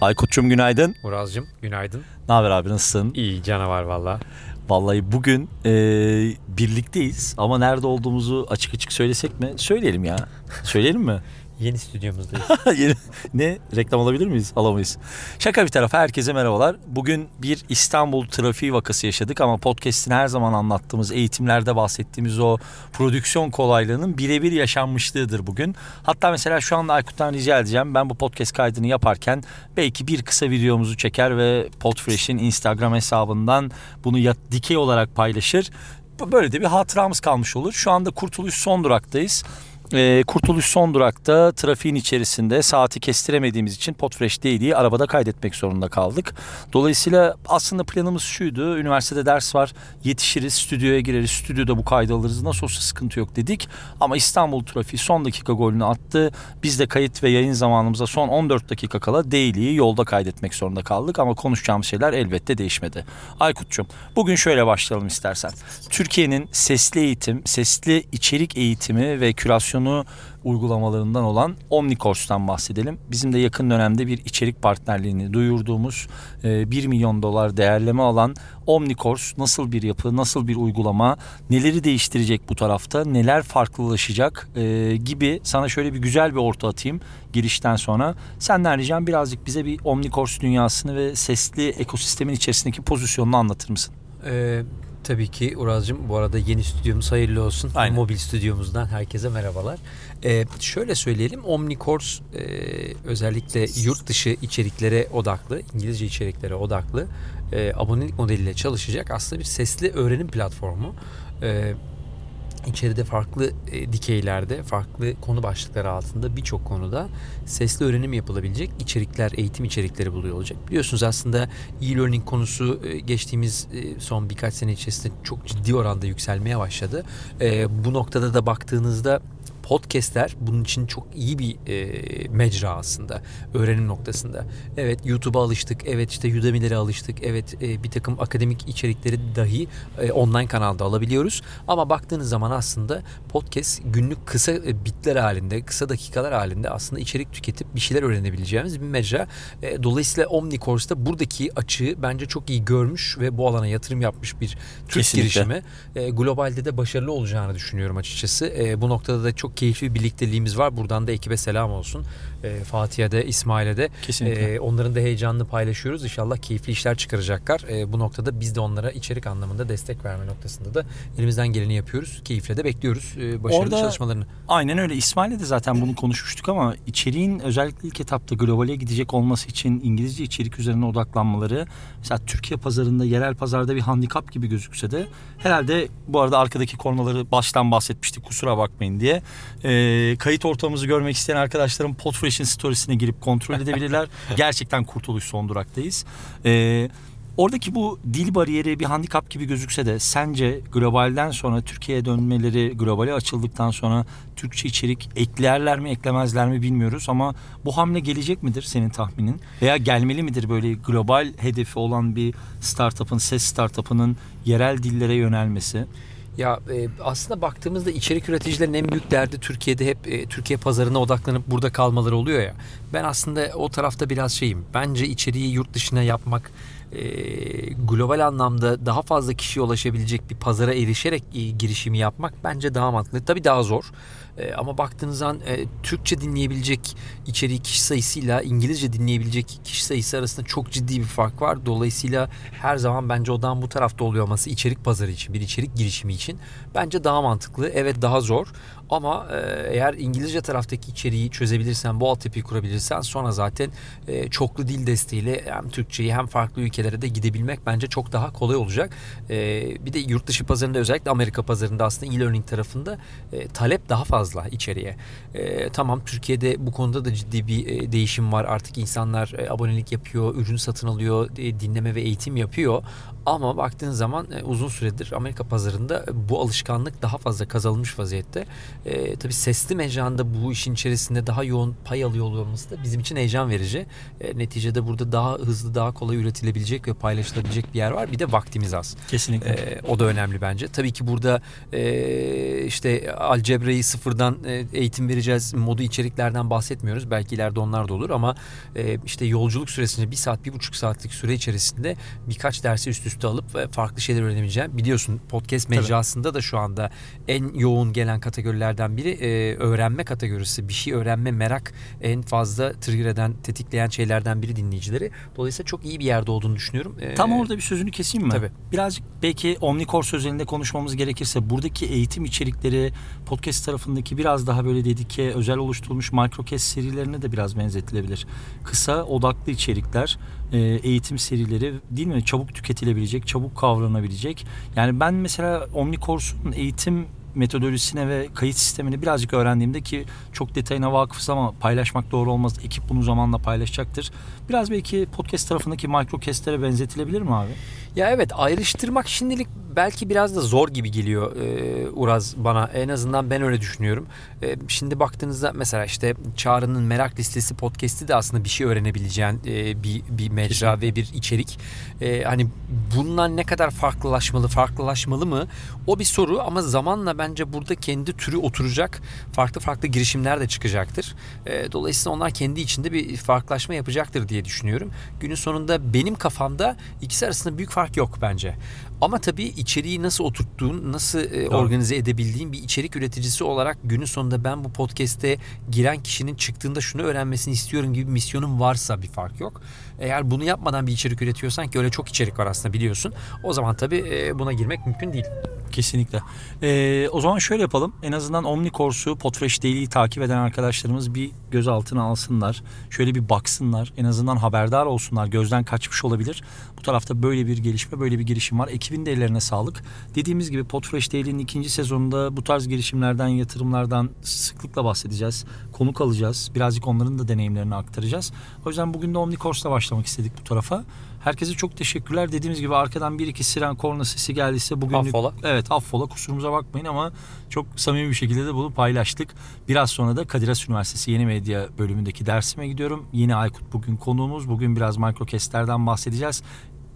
Aykut'cum günaydın. Muraz'cığım günaydın. Ne haber abi nasılsın? İyi canavar valla. Vallahi bugün e, birlikteyiz ama nerede olduğumuzu açık açık söylesek mi? Söyleyelim ya. Söyleyelim mi? Yeni stüdyomuzdayız. Ne? Reklam alabilir miyiz? Alamayız. Şaka bir tarafa herkese merhabalar. Bugün bir İstanbul trafiği vakası yaşadık ama podcast'in her zaman anlattığımız, eğitimlerde bahsettiğimiz o prodüksiyon kolaylığının birebir yaşanmışlığıdır bugün. Hatta mesela şu anda Aykut'tan rica edeceğim. Ben bu podcast kaydını yaparken belki bir kısa videomuzu çeker ve Podfresh'in Instagram hesabından bunu ya, dikey olarak paylaşır. Böyle de bir hatıramız kalmış olur. Şu anda Kurtuluş son duraktayız. Ee, Kurtuluş son durakta trafiğin içerisinde saati kestiremediğimiz için Podfresh Daily'yi arabada kaydetmek zorunda kaldık. Dolayısıyla aslında planımız şuydu. Üniversitede ders var. Yetişiriz, stüdyoya gireriz. Stüdyoda bu kaydı alırız. Nasıl olsa sıkıntı yok dedik. Ama İstanbul trafiği son dakika golünü attı. Biz de kayıt ve yayın zamanımıza son 14 dakika kala Daily'yi yolda kaydetmek zorunda kaldık. Ama konuşacağımız şeyler elbette değişmedi. Aykut'cum bugün şöyle başlayalım istersen. Türkiye'nin sesli eğitim, sesli içerik eğitimi ve kürasyonu uygulamalarından olan Omnicourse'tan bahsedelim. Bizim de yakın dönemde bir içerik partnerliğini duyurduğumuz e, 1 milyon dolar değerleme alan Omnicourse nasıl bir yapı, nasıl bir uygulama, neleri değiştirecek bu tarafta, neler farklılaşacak e, gibi sana şöyle bir güzel bir orta atayım girişten sonra. Senden ricam birazcık bize bir Omnicourse dünyasını ve sesli ekosistemin içerisindeki pozisyonunu anlatır mısın? Ee, tabii ki Uraz'cığım bu arada yeni stüdyomuz hayırlı olsun. Aynen. Mobil stüdyomuzdan herkese merhabalar. Ee, şöyle söyleyelim Omnicourse e, özellikle yurt dışı içeriklere odaklı, İngilizce içeriklere odaklı e, abonelik modeliyle çalışacak aslında bir sesli öğrenim platformu. Ee, İçeride farklı e, dikeylerde, farklı konu başlıkları altında birçok konuda sesli öğrenim yapılabilecek içerikler, eğitim içerikleri buluyor olacak. Biliyorsunuz aslında e-learning konusu e, geçtiğimiz e, son birkaç sene içerisinde çok ciddi oranda yükselmeye başladı. Bu noktada da baktığınızda podcastler bunun için çok iyi bir e, mecra aslında öğrenim noktasında. Evet YouTube'a alıştık, evet işte Udemy'lere alıştık, evet e, bir takım akademik içerikleri dahi e, online kanalda alabiliyoruz. Ama baktığınız zaman aslında podcast günlük kısa e, bitler halinde, kısa dakikalar halinde aslında içerik tüketip bir şeyler öğrenebileceğimiz bir mecra. E, dolayısıyla Omnicourse'da buradaki açığı bence çok iyi görmüş ve bu alana yatırım yapmış bir Türk Kesinlikle. girişimi. E, globalde de başarılı olacağını düşünüyorum açıkçası. E, bu noktada da çok keyifli bir birlikteliğimiz var. Buradan da ekibe selam olsun. E, Fatih'e de İsmail'e de. Kesinlikle. E, onların da heyecanını paylaşıyoruz. İnşallah keyifli işler çıkaracaklar. E, bu noktada biz de onlara içerik anlamında destek verme noktasında da elimizden geleni yapıyoruz. Keyifle de bekliyoruz e, başarılı Orada- çalışmalarını. Aynen öyle. İsmail'le de zaten bunu konuşmuştuk ama içeriğin özellikle ilk etapta globale gidecek olması için İngilizce içerik üzerine odaklanmaları mesela Türkiye pazarında yerel pazarda bir handikap gibi gözükse de herhalde bu arada arkadaki konuları baştan bahsetmiştik kusura bakmayın diye. Ee, kayıt ortamımızı görmek isteyen arkadaşlarım Podfresh'in storiesine girip kontrol edebilirler. Gerçekten kurtuluş son duraktayız. Ee, Oradaki bu dil bariyeri bir handikap gibi gözükse de sence globalden sonra Türkiye'ye dönmeleri, globale açıldıktan sonra Türkçe içerik eklerler mi eklemezler mi bilmiyoruz ama bu hamle gelecek midir senin tahminin? Veya gelmeli midir böyle global hedefi olan bir startup'ın, ses startup'ının yerel dillere yönelmesi? Ya e, aslında baktığımızda içerik üreticilerin en büyük derdi Türkiye'de hep e, Türkiye pazarına odaklanıp burada kalmaları oluyor ya. Ben aslında o tarafta biraz şeyim. Bence içeriği yurt dışına yapmak e, global anlamda daha fazla kişiye ulaşabilecek bir pazara erişerek e, girişimi yapmak bence daha mantıklı. Tabii daha zor. E, ama baktığınız zaman e, Türkçe dinleyebilecek içeriği kişi sayısıyla İngilizce dinleyebilecek kişi sayısı arasında çok ciddi bir fark var. Dolayısıyla her zaman bence odağın bu tarafta oluyor olması içerik pazarı için, bir içerik girişimi için bence daha mantıklı. Evet daha zor ama e, eğer İngilizce taraftaki içeriği çözebilirsen, bu altyapıyı kurabilirsen sonra zaten e, çoklu dil desteğiyle hem Türkçeyi hem farklı ülkelere de gidebilmek bence çok daha kolay olacak. E, bir de yurt dışı pazarında özellikle Amerika pazarında aslında e-learning tarafında talep daha fazla içeriye. Tamam Türkiye'de bu konuda da ciddi bir değişim var. Artık insanlar abonelik yapıyor, ürün satın alıyor, dinleme ve eğitim yapıyor. Ama baktığın zaman uzun süredir Amerika pazarında bu alışkanlık daha fazla kazanılmış vaziyette. E, tabii sesli mecranda bu işin içerisinde daha yoğun pay alıyor olmamız da bizim için heyecan verici. E, neticede burada daha hızlı, daha kolay üretilebilecek ve paylaşılabilecek bir yer var. Bir de vaktimiz az. Kesinlikle. E, o da önemli bence. Tabii ki burada e, işte algebrayı sıfırdan e, eğitim vereceğiz modu içeriklerden bahsetmiyoruz. Belki ileride onlar da olur ama e, işte yolculuk süresince bir saat, bir buçuk saatlik süre içerisinde birkaç dersi üst üste alıp ve farklı şeyler öğrenebileceğim. Biliyorsun podcast mecrasında da şu anda en yoğun gelen kategorilerden biri e, öğrenme kategorisi. Bir şey öğrenme merak en fazla trigger eden, tetikleyen şeylerden biri dinleyicileri. Dolayısıyla çok iyi bir yerde olduğunu düşünüyorum. E, Tam orada bir sözünü keseyim mi? Tabii. Birazcık belki Omnicourse özelinde konuşmamız gerekirse buradaki eğitim içerikleri podcast tarafındaki biraz daha böyle dedike özel oluşturulmuş microcast serilerine de biraz benzetilebilir. Kısa odaklı içerikler, e, eğitim serileri değil mi? Çabuk tüketilebilecek, çabuk kavranabilecek. Yani ben mesela Omnicourse'un eğitim metodolojisine ve kayıt sistemini birazcık öğrendiğimde ki çok detayına vakıfız ama paylaşmak doğru olmaz. Ekip bunu zamanla paylaşacaktır. Biraz belki podcast tarafındaki microcast'lere benzetilebilir mi abi? Ya evet ayrıştırmak şimdilik belki biraz da zor gibi geliyor e, Uraz bana. En azından ben öyle düşünüyorum. E, şimdi baktığınızda mesela işte Çağrı'nın Merak Listesi podcast'i de aslında bir şey öğrenebileceğin e, bir, bir mecra ve bir içerik. E, hani bunlar ne kadar farklılaşmalı, farklılaşmalı mı? O bir soru ama zamanla bence burada kendi türü oturacak farklı farklı girişimler de çıkacaktır. E, dolayısıyla onlar kendi içinde bir farklılaşma yapacaktır diye düşünüyorum. Günün sonunda benim kafamda ikisi arasında büyük fark yok bence. Ama tabii içeriği nasıl oturttuğun, nasıl e, organize edebildiğin bir içerik üreticisi olarak günün sonunda ben bu podcast'e giren kişinin çıktığında şunu öğrenmesini istiyorum gibi bir misyonum varsa bir fark yok. Eğer bunu yapmadan bir içerik üretiyorsan ki öyle çok içerik var aslında biliyorsun. O zaman tabii e, buna girmek mümkün değil. Kesinlikle. Ee, o zaman şöyle yapalım. En azından Omnicourse'u Podfresh Daily'yi takip eden arkadaşlarımız bir göz altına alsınlar. Şöyle bir baksınlar. En azından haberdar olsunlar. Gözden kaçmış olabilir. Bu tarafta böyle bir gelişme, böyle bir girişim var. Ekibin de ellerine sağlık. Dediğimiz gibi Podfresh Daily'nin ikinci sezonunda bu tarz girişimlerden, yatırımlardan sıklıkla bahsedeceğiz. Konuk alacağız. Birazcık onların da deneyimlerini aktaracağız. O yüzden bugün de Omnicourse'la başlamak istedik bu tarafa. Herkese çok teşekkürler. Dediğimiz gibi arkadan bir iki siren korna sesi geldiyse bugünlük... Affola. Evet affola kusurumuza bakmayın ama çok samimi bir şekilde de bunu paylaştık. Biraz sonra da Kadir Has Üniversitesi Yeni Medya bölümündeki dersime gidiyorum. Yine Aykut bugün konuğumuz. Bugün biraz microcastlerden bahsedeceğiz.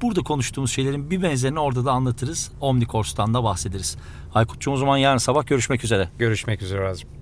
Burada konuştuğumuz şeylerin bir benzerini orada da anlatırız. Omnicourse'tan da bahsederiz. Aykut'cum o zaman yarın sabah görüşmek üzere. Görüşmek üzere Uraz'cığım.